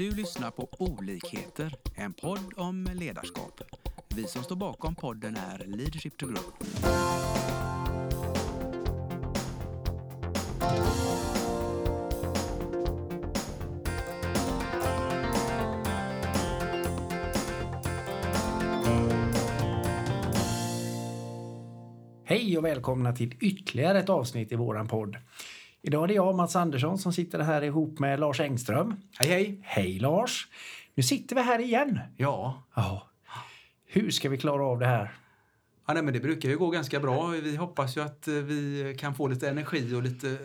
Du lyssnar på Olikheter, en podd om ledarskap. Vi som står bakom podden är Leadership to Grow. Hej och välkomna till ytterligare ett avsnitt i våran podd. Idag är det jag, Mats Andersson, som sitter här ihop med Lars Engström. Hej, hej! Hej Lars! Nu sitter vi här igen. Ja. Ja. Hur ska vi klara av det här? ja nej, men det brukar ju gå ganska bra. Vi hoppas ju att eh, vi kan få lite energi och lite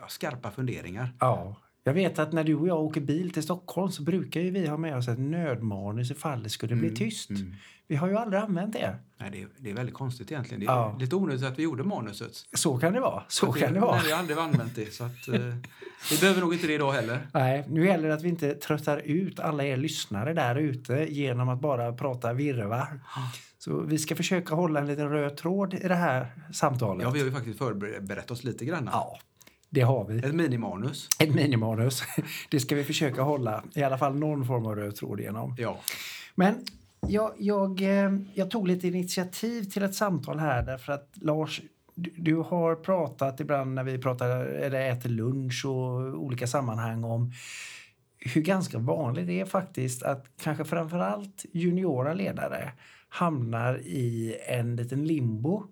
ja, skarpa funderingar. Ja. Jag vet att när du och jag åker bil till Stockholm så brukar ju vi ha med oss ett nödmanus ifall det skulle bli tyst. Vi har ju aldrig använt det. Nej, det, är, det är väldigt konstigt egentligen. Det är Ja. lite onödigt att vi gjorde manuset. Så kan det vara. Så kan det Nej, vara. vi har aldrig använt det. Så att, eh, vi behöver nog inte det idag heller. Nej, nu gäller det att vi inte tröttar ut alla er lyssnare där ute genom att bara prata virrvarr. Så vi ska försöka hålla en liten röd tråd i det här samtalet. Ja, vi har ju faktiskt förberett oss lite grann. Ja, det har vi. Ett minimanus. Ett minimanus. Det ska vi försöka hålla i alla fall någon form av röd tråd igenom. Ja. Men jag, jag, eh, jag tog lite initiativ till ett samtal här därför att Lars, du, har pratat ibland när vi pratar eller äter lunch och olika sammanhang om hur ganska vanligt det är faktiskt att kanske framförallt juniora ledare hamnar i en liten limbo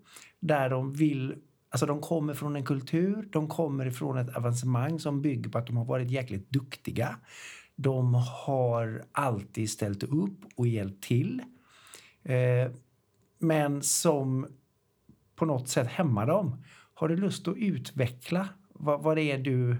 där de vill Alltså de kommer från en kultur, de kommer ifrån ett avancemang som bygger på att de har varit jäkligt duktiga. De har alltid ställt upp och hjälpt till. Eh, men som på något sätt hämmar dem. Har du lust att utveckla vad, vad det är du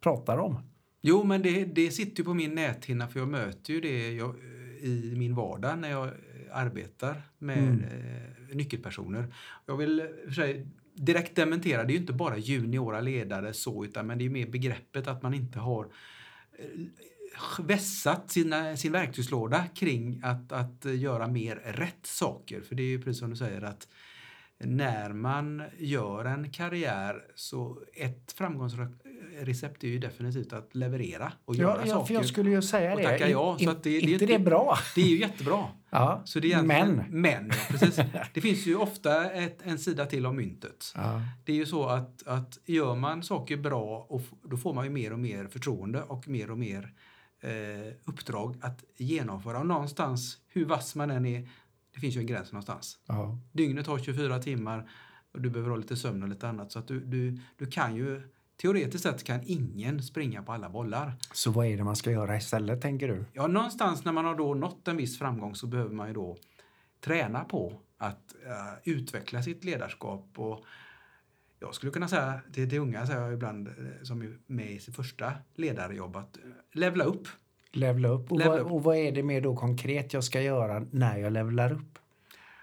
pratar om? Jo, men det, det sitter ju på min näthinna för jag möter ju det jag, i min vardag när jag arbetar med Mm. eh, nyckelpersoner. Jag vill eh, sig direkt dementera, det är inte bara juniora ledare så, utan men det är mer begreppet att man inte har eh, vässat sina, sin verktygslåda kring att, att göra mer rätt saker. För det är ju precis som du säger att när man gör en karriär så ett framgångsrecept är ju definitivt att leverera och göra Ja, ja, saker. för jag skulle ju säga och det. tacka ja, In- så att det- det är inte inte- det bra? Det är ju jättebra. Ja, Så det är men. Men, ja, precis. Det finns ju ofta ett, en sida till av myntet. Ja. Det är ju så att, att gör man saker bra och då får man ju mer och mer förtroende och mer och mer eh, uppdrag att genomföra. Och någonstans, hur vass man än är, det finns ju en gräns någonstans. Ja. Dygnet har 24 timmar och du behöver ha lite sömn och lite annat. Så att du, du, du kan ju, teoretiskt sett kan ingen springa på alla bollar. Så vad är det man ska göra istället, tänker du? Ja, någonstans när man har då nått en viss framgång så behöver man ju då träna på att eh, utveckla sitt ledarskap. Och jag skulle kunna säga till, till unga, säger jag ibland, eh, som är med i sitt första ledarjobb, att eh, levla upp. Levla upp. Och, Levla vad, upp. och vad är det mer då konkret jag ska göra när jag levlar upp?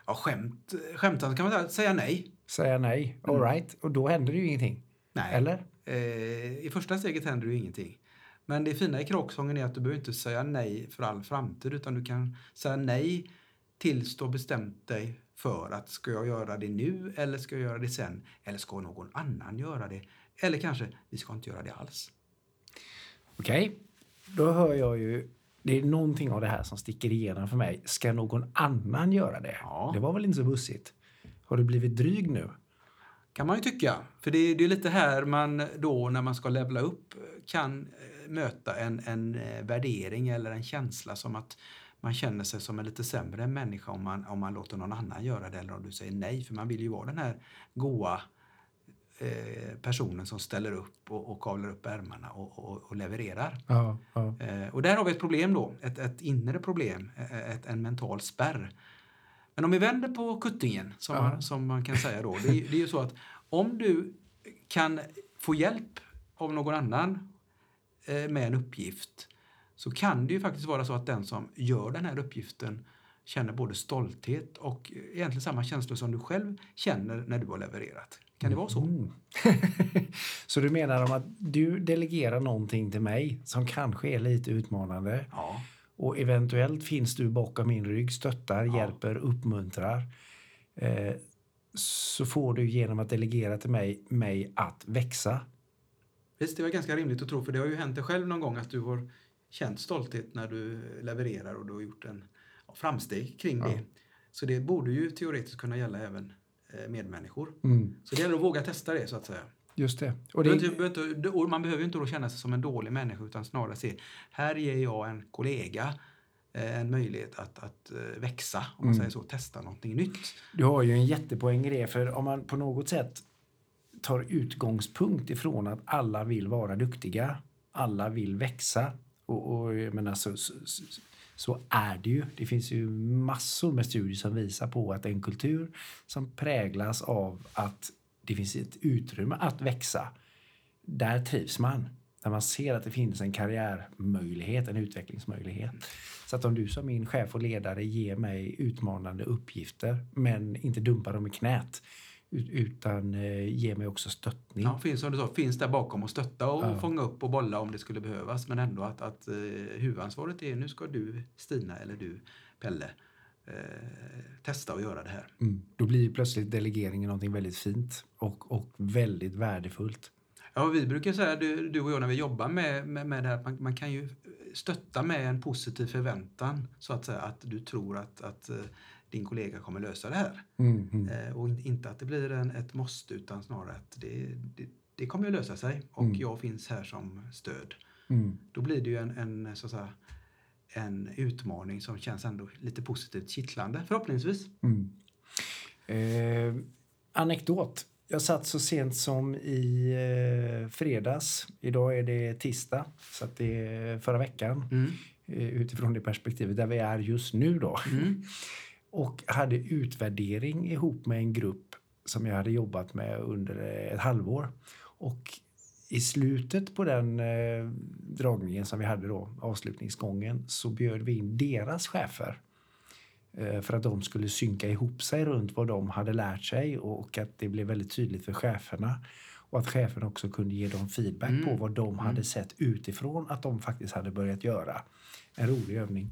Ja, skämt, skämtsamt kan man säga, nej. Säga nej. All right. Och då händer det ju ingenting. Mm. nej. Eller? Eh, I första steget händer ju ingenting. Men det fina i kråksången är att du behöver inte säga nej för all framtid utan du kan säga nej tills du har bestämt dig för att ska jag göra det nu eller ska jag göra det sen? Eller ska någon annan göra det? Eller kanske, vi ska inte göra det alls. Okej. Då hör jag ju... Det är någonting av det här som sticker igenom för mig. Ska någon annan göra det? Ja. Det var väl inte så bussigt? Har du blivit dryg nu? Kan man ju tycka. För det, det är lite här man då när man ska levla upp kan eh, möta en, en eh, värdering eller en känsla som att man känner sig som en lite sämre människa om man, om man låter någon annan göra det eller om du säger nej. För man vill ju vara den här goa eh, personen som ställer upp och, och kavlar upp ärmarna och, och, och levererar. Ja. ja. Eh, och där har vi ett problem då, ett, ett inre problem, ett, en mental spärr. Men om vi vänder på kuttingen, som, Ja. man, som man kan säga då, det det är ju så att om du kan få hjälp av någon annan eh, med en uppgift så kan det ju faktiskt vara så att den som gör den här uppgiften känner både stolthet och egentligen samma känslor som du själv känner när du har levererat. Kan det vara så? Mm. så du menar om att du delegerar någonting till mig som kanske är lite utmanande Ja. och eventuellt finns du bakom min rygg, stöttar, Ja. hjälper, uppmuntrar. Eh, så får du genom att delegera till mig, mig att växa. Visst, det var ganska rimligt att tro, för det har ju hänt dig själv någon gång att du har känt stolthet när du levererar och du har gjort en ja, framsteg kring Ja. det. Så det borde ju teoretiskt kunna gälla även eh, medmänniskor. Mm. Så det gäller att våga testa det så att säga. Just det. Och det inte- man behöver ju inte då känna sig som en dålig människa utan snarare se, här ger jag en kollega en möjlighet att, att eh, växa, om man Mm. säger så, testa någonting nytt. Du har ju en jättepoäng i det, för om man på något sätt tar utgångspunkt ifrån att alla vill vara duktiga, alla vill växa och, och jag menar, så, så, så, så är det ju. Det finns ju massor med studier som visar på att en kultur som präglas av att det finns ett utrymme att växa, där trivs man. Där man ser att det finns en karriärmöjlighet, en utvecklingsmöjlighet. Så att om du som min chef och ledare ger mig utmanande uppgifter men inte dumpar dem i knät ut- utan eh, ger mig också stöttning. Ja, finns, som du sa, finns där bakom och stötta och Ja. fånga upp och bolla om det skulle behövas. Men ändå att, att eh, huvudansvaret är nu ska du Stina eller du Pelle eh, testa att göra det här. Mm. Då blir plötsligt delegeringen någonting väldigt fint och, och väldigt värdefullt. Ja, vi brukar säga, du, du och jag, när vi jobbar med, med, med det här, att man, man kan ju stötta med en positiv förväntan så att säga att du tror att, att eh, din kollega kommer lösa det här. Mm, mm. Eh, och in, inte att det blir en, ett måste utan snarare att det, det, det kommer att lösa sig och Mm. jag finns här som stöd. Mm. Då blir det ju en, en, så att säga, en utmaning som känns ändå lite positivt kittlande förhoppningsvis. Mm. Eh, anekdot. Jag satt så sent som i eh, fredags. Idag är det tisdag, så att det är förra veckan. Mm. Eh, utifrån det perspektivet där vi är just nu då. Mm. Och hade utvärdering ihop med en grupp som jag hade jobbat med under ett halvår. Och i slutet på den eh, dragningen som vi hade då, avslutningsgången, så bjöd vi in deras chefer för att de skulle synka ihop sig runt vad de hade lärt sig och att det blev väldigt tydligt för cheferna. Och att cheferna också kunde ge dem feedback Mm. på vad de hade sett utifrån att de faktiskt hade börjat göra. En rolig övning.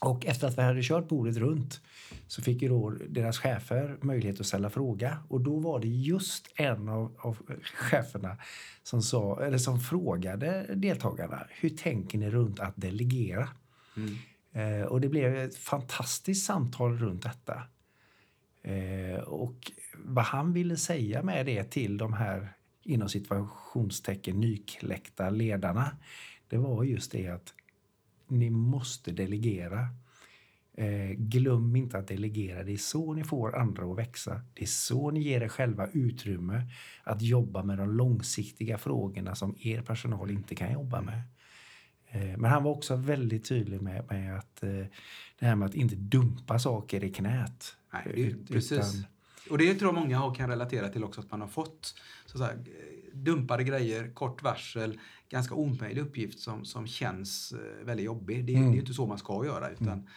Och efter att vi hade kört bordet runt så fick ju då deras chefer möjlighet att ställa fråga. Och då var det just en av, av cheferna som, sa, eller som frågade deltagarna hur tänker ni runt att delegera? Mm. Eh, och det blev ett fantastiskt samtal runt detta. Eh, och vad han ville säga med det till de här inom situationstecken nykläckta ledarna det var just det att ni måste delegera. Eh, glöm inte att delegera. Det är så ni får andra att växa. Det är så ni ger er själva utrymme att jobba med de långsiktiga frågorna som er personal inte kan jobba med. Eh, Men han var också väldigt tydlig med, med att eh, det här med att inte dumpa saker i knät. Nej, det är ju Ut- precis. utan- Och det tror jag många kan relatera till också, att man har fått så säga, dumpade grejer, kort varsel, ganska omöjlig uppgift som, som känns eh, väldigt jobbig. Det, är- Mm. det är ju inte så man ska göra. Utan,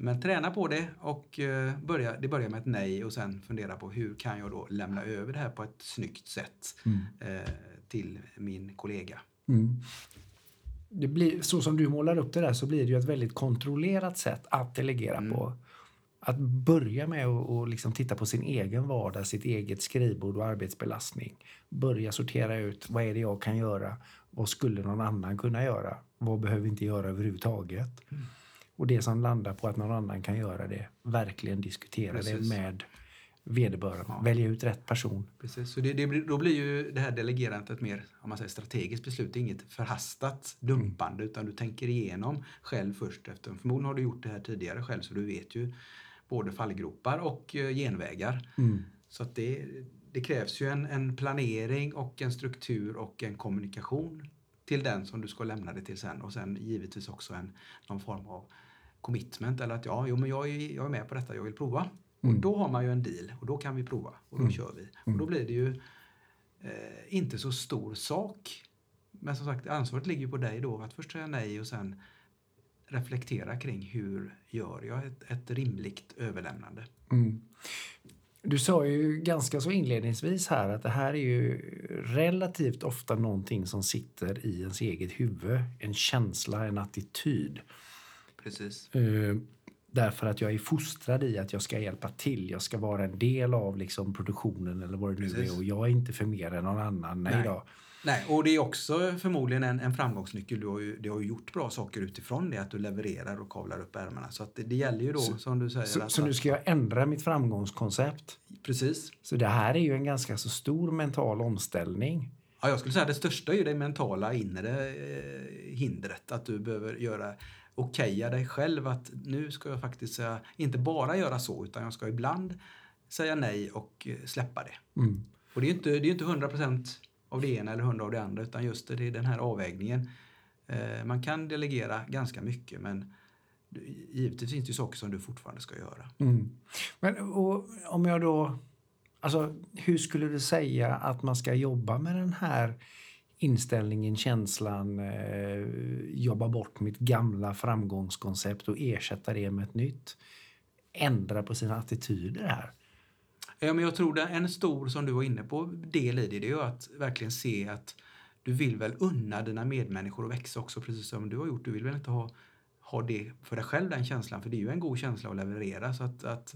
Men träna på det och börja, det börjar med ett nej och sen fundera på hur kan jag då lämna över det här på ett snyggt sätt Mm. eh, till min kollega. Mm. Det blir, så som du målar upp det där så blir det ju ett väldigt kontrollerat sätt att delegera Mm. på. Att börja med att liksom titta på sin egen vardag, sitt eget skrivbord och arbetsbelastning. Börja sortera ut vad är det jag kan göra? Vad skulle någon annan kunna göra? Vad behöver vi inte göra överhuvudtaget? Mm. Och det som landar på att någon annan kan göra det, verkligen diskutera det Precis. med vederbörande. Ja. Välja ut rätt person. Precis. Så det, det, då blir ju det här delegerandet ett mer om man säger, strategiskt beslut. Inget förhastat dumpande utan du tänker igenom själv först. Efter. Förmodligen har du gjort det här tidigare själv så du vet ju både fallgropar och eh, genvägar. Mm. Så att det, det krävs ju en, en planering och en struktur och en kommunikation till den som du ska lämna det till sen. Och sen givetvis också en, någon form av commitment eller att ja, jo, men jag, är, jag är med på detta, jag vill prova. Mm. Och då har man ju en deal och då kan vi prova och då Mm. kör vi. Mm. Och då blir det ju eh, inte så stor sak. Men som sagt, ansvaret ligger ju på dig då att först säga nej och sen reflektera kring hur gör jag ett, ett rimligt överlämnande. Mm. Du sa ju ganska så inledningsvis här att det här är ju relativt ofta någonting som sitter i ens eget huvud. En känsla, en attityd. Precis. Eh, därför att jag är fostrad i att jag ska hjälpa till. Jag ska vara en del av liksom produktionen eller vad det nu Precis. är. Och jag är inte för mer än någon annan. Nej, Nej. Då. Nej, och det är också förmodligen en, en framgångsnyckel. Du har, ju, du har ju gjort bra saker utifrån det, att du levererar och kavlar upp ärmarna. Så det, det gäller ju då, Så- som du säger. Så, att, så nu ska jag ändra mitt framgångskoncept. Precis. Så det här är ju en ganska så stor mental omställning. Ja, jag skulle säga det största är ju det mentala inre eh, hindret. Att du behöver göra okeja dig själv att nu ska jag faktiskt säga, inte bara göra så, utan jag ska ibland säga nej och eh, släppa det. Mm. Och det är ju inte, det är inte 100% av det ena eller 100 av det andra, utan just det, det är den här avvägningen. Eh, man kan delegera ganska mycket, men givetvis finns det saker som du fortfarande ska göra. Mm. Men och, om jag då... Alltså, hur skulle du säga att man ska jobba med den här inställningen, känslan, eh, jobba bort mitt gamla framgångskoncept och ersätta det med ett nytt? Ändra på sina attityder här. Ja, men jag tror det en stor, som du var inne på, del i det, det är ju att verkligen se att du vill väl unna dina medmänniskor att växa också, precis som du har gjort. Du vill väl inte ha, ha det för dig själv, den känslan, för det är ju en god känsla att leverera. Så att, att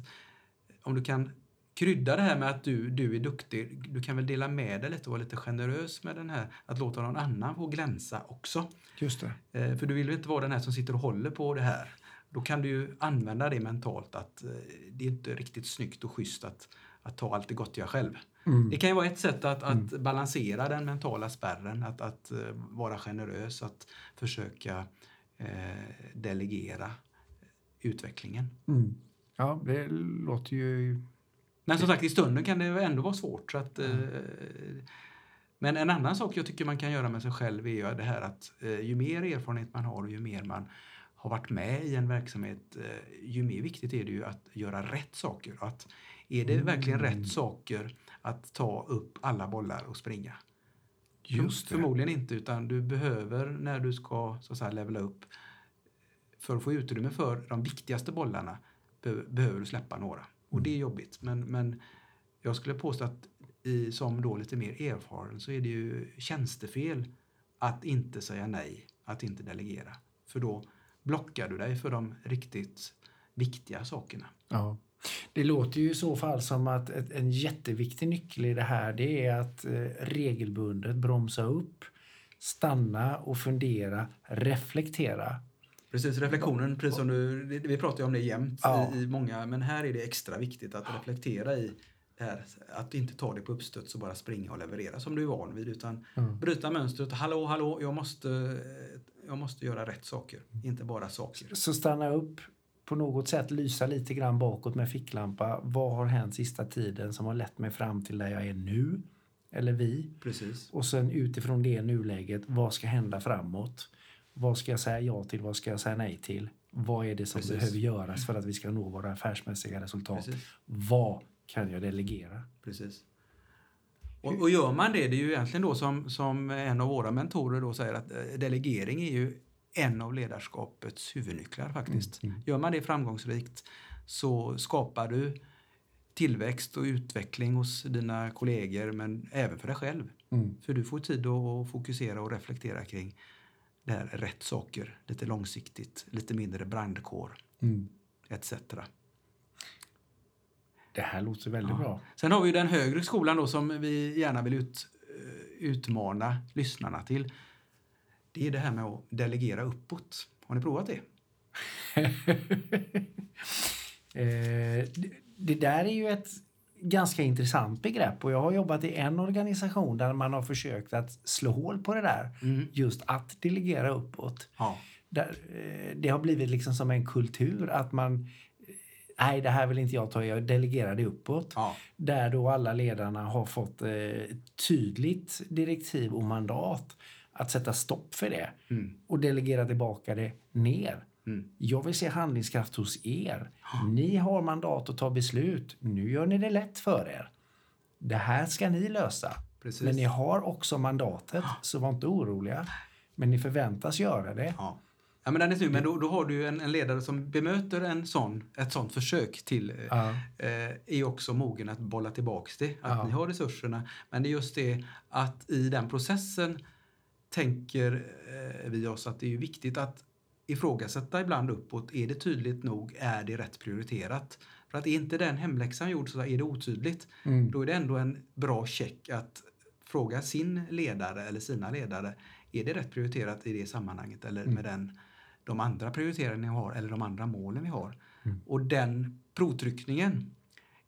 om du kan krydda det här med att du, du är duktig, du kan väl dela med dig lite och vara lite generös med den här, att låta någon annan få glänsa också. Just det. Eh, För du vill ju inte vara den här som sitter och håller på det här. Då kan du ju använda det mentalt att eh, det är inte riktigt snyggt och schysst att, att ta allt det gott jag själv. Mm. Det kan ju vara ett sätt att, att balansera den mentala spärren, att, att eh, vara generös, att försöka eh, delegera utvecklingen. Mm. Ja, det låter ju... Men som sagt, i stunden kan det ändå vara svårt. Att, eh, men en annan sak jag tycker man kan göra med sig själv är ju det här att eh, ju mer erfarenhet man har och ju mer man har varit med i en verksamhet, eh, ju mer viktigt är det ju att göra rätt saker. Att är det verkligen rätt saker att ta upp alla bollar och springa? Just det. Förmodligen inte, utan du behöver när du ska så att säga, levela upp för att få utrymme för de viktigaste bollarna be- behöver du släppa några. Och det är jobbigt. Men, men jag skulle påstå att i, som då lite mer erfaren så är det ju tjänstefel att inte säga nej, att inte delegera. För då blockar du dig för de riktigt viktiga sakerna. Ja. Det låter ju i så fall som att ett, en jätteviktig nyckel i det här det är att eh, regelbundet bromsa upp, stanna och fundera, reflektera. Precis, reflektionen, precis som du, vi pratar ju om det jämt Ja. i, i många, men här är det extra viktigt att reflektera i här, att inte ta det på uppstuds och bara springa och leverera som du är van vid, utan Mm. bryta mönstret. Hallå, hallå, jag måste, jag måste göra rätt saker, inte bara saker. Så stanna upp, på något sätt lysa lite grann bakåt med ficklampa. Vad har hänt sista tiden som har lett mig fram till där jag är nu? Eller vi? Precis. Och sen utifrån det nuläget, vad ska hända framåt? Vad ska jag säga ja till? Vad ska jag säga nej till? Vad är det som Precis. behöver göras för att vi ska nå våra affärsmässiga resultat? Precis. Vad kan jag delegera? Precis. Och, och gör man det, det är ju egentligen då som, som en av våra mentorer då säger att eh, delegering är ju en av ledarskapets huvudnycklar faktiskt. Mm, mm. Gör man det framgångsrikt så skapar du tillväxt och utveckling hos dina kollegor men även för dig själv. Mm. För du får tid att fokusera och reflektera kring det här rätt saker, lite långsiktigt, lite mindre brandkår Mm. etc. Det här låter väldigt Ja. bra. Sen har vi den högre skolan då som vi gärna vill ut, eh, utmana lyssnarna till. Det är det här med att delegera uppåt. Har ni provat det? Eh, det, det där är ju ett ganska intressant begrepp och jag har jobbat i en organisation där man har försökt att slå hål på det där. Just att delegera uppåt. Ja. Där, eh, det har blivit liksom som en kultur att man eh, Nej, det här vill inte jag ta, jag delegerar det uppåt. ja. Där då alla ledarna har fått eh, tydligt direktiv och mandat att sätta stopp för det Mm. och delegera tillbaka det ner. Mm. Jag vill se handlingskraft hos er. Ni har mandat att ta beslut. Nu gör ni det lätt för er. Det här ska ni lösa. Precis. Men ni har också mandatet, så var inte oroliga. Men ni förväntas göra det. Ja. Ja, men den är snygg. Men då, då har du en, en ledare som bemöter en sån, ett sånt försök till eh, Ja. eh, är också mogen att bolla tillbaks det. Att Ja. ni har resurserna. Men det är just det att i den processen tänker eh, vi oss att det är viktigt att ifrågasätta ibland uppåt. Är det tydligt nog? Är det rätt prioriterat? För att är inte den hemläxan gjord så är det otydligt. Mm. Då är det ändå en bra check att fråga sin ledare eller sina ledare, är det rätt prioriterat i det sammanhanget eller Mm. med den, de andra prioriteringarna vi har eller de andra målen vi har? Mm. Och den provtryckningen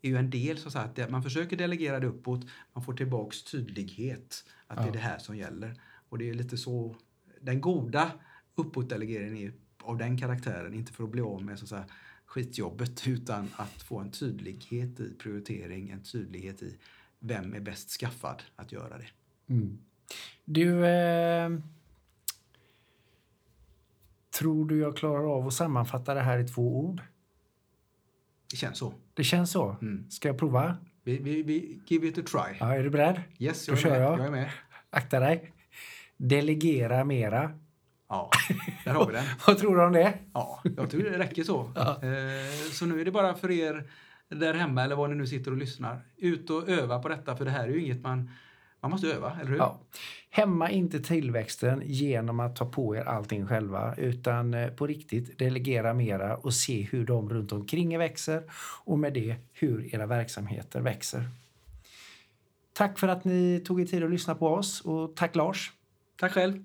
är ju en del, så att, det- man försöker delegera det uppåt, man får tillbaks tydlighet, att det Ja. är det här som gäller. Och det är lite så, den goda uppåtdelegeringen är av den karaktären, inte för att bli av med så att säga, skitjobbet utan att få en tydlighet i prioritering, en tydlighet i vem är bäst skaffad att göra det. Mm. Du, eh, tror du jag klarar av att sammanfatta det här i två ord? Det känns så. Det känns så. Mm. Ska jag prova? Vi, vi, vi give it a try. Ja, är du beredd? Yes, Då jag är, kör med. jag. jag är med. Akta dig. Delegera mera. Ja, där har vi den. Vad tror du om det? Ja, jag tror det räcker så. Ja. Eh, Så nu är det bara för er där hemma eller var ni nu sitter och lyssnar. Ut och öva på detta för det här är ju inget man... Man måste öva, eller hur? Ja. Hämma inte tillväxten genom att ta på er allting själva utan eh, på riktigt delegera mera och se hur de runt omkring er växer och med det hur era verksamheter växer. Tack för att ni tog er tid att lyssna på oss och tack Lars. Tack själv.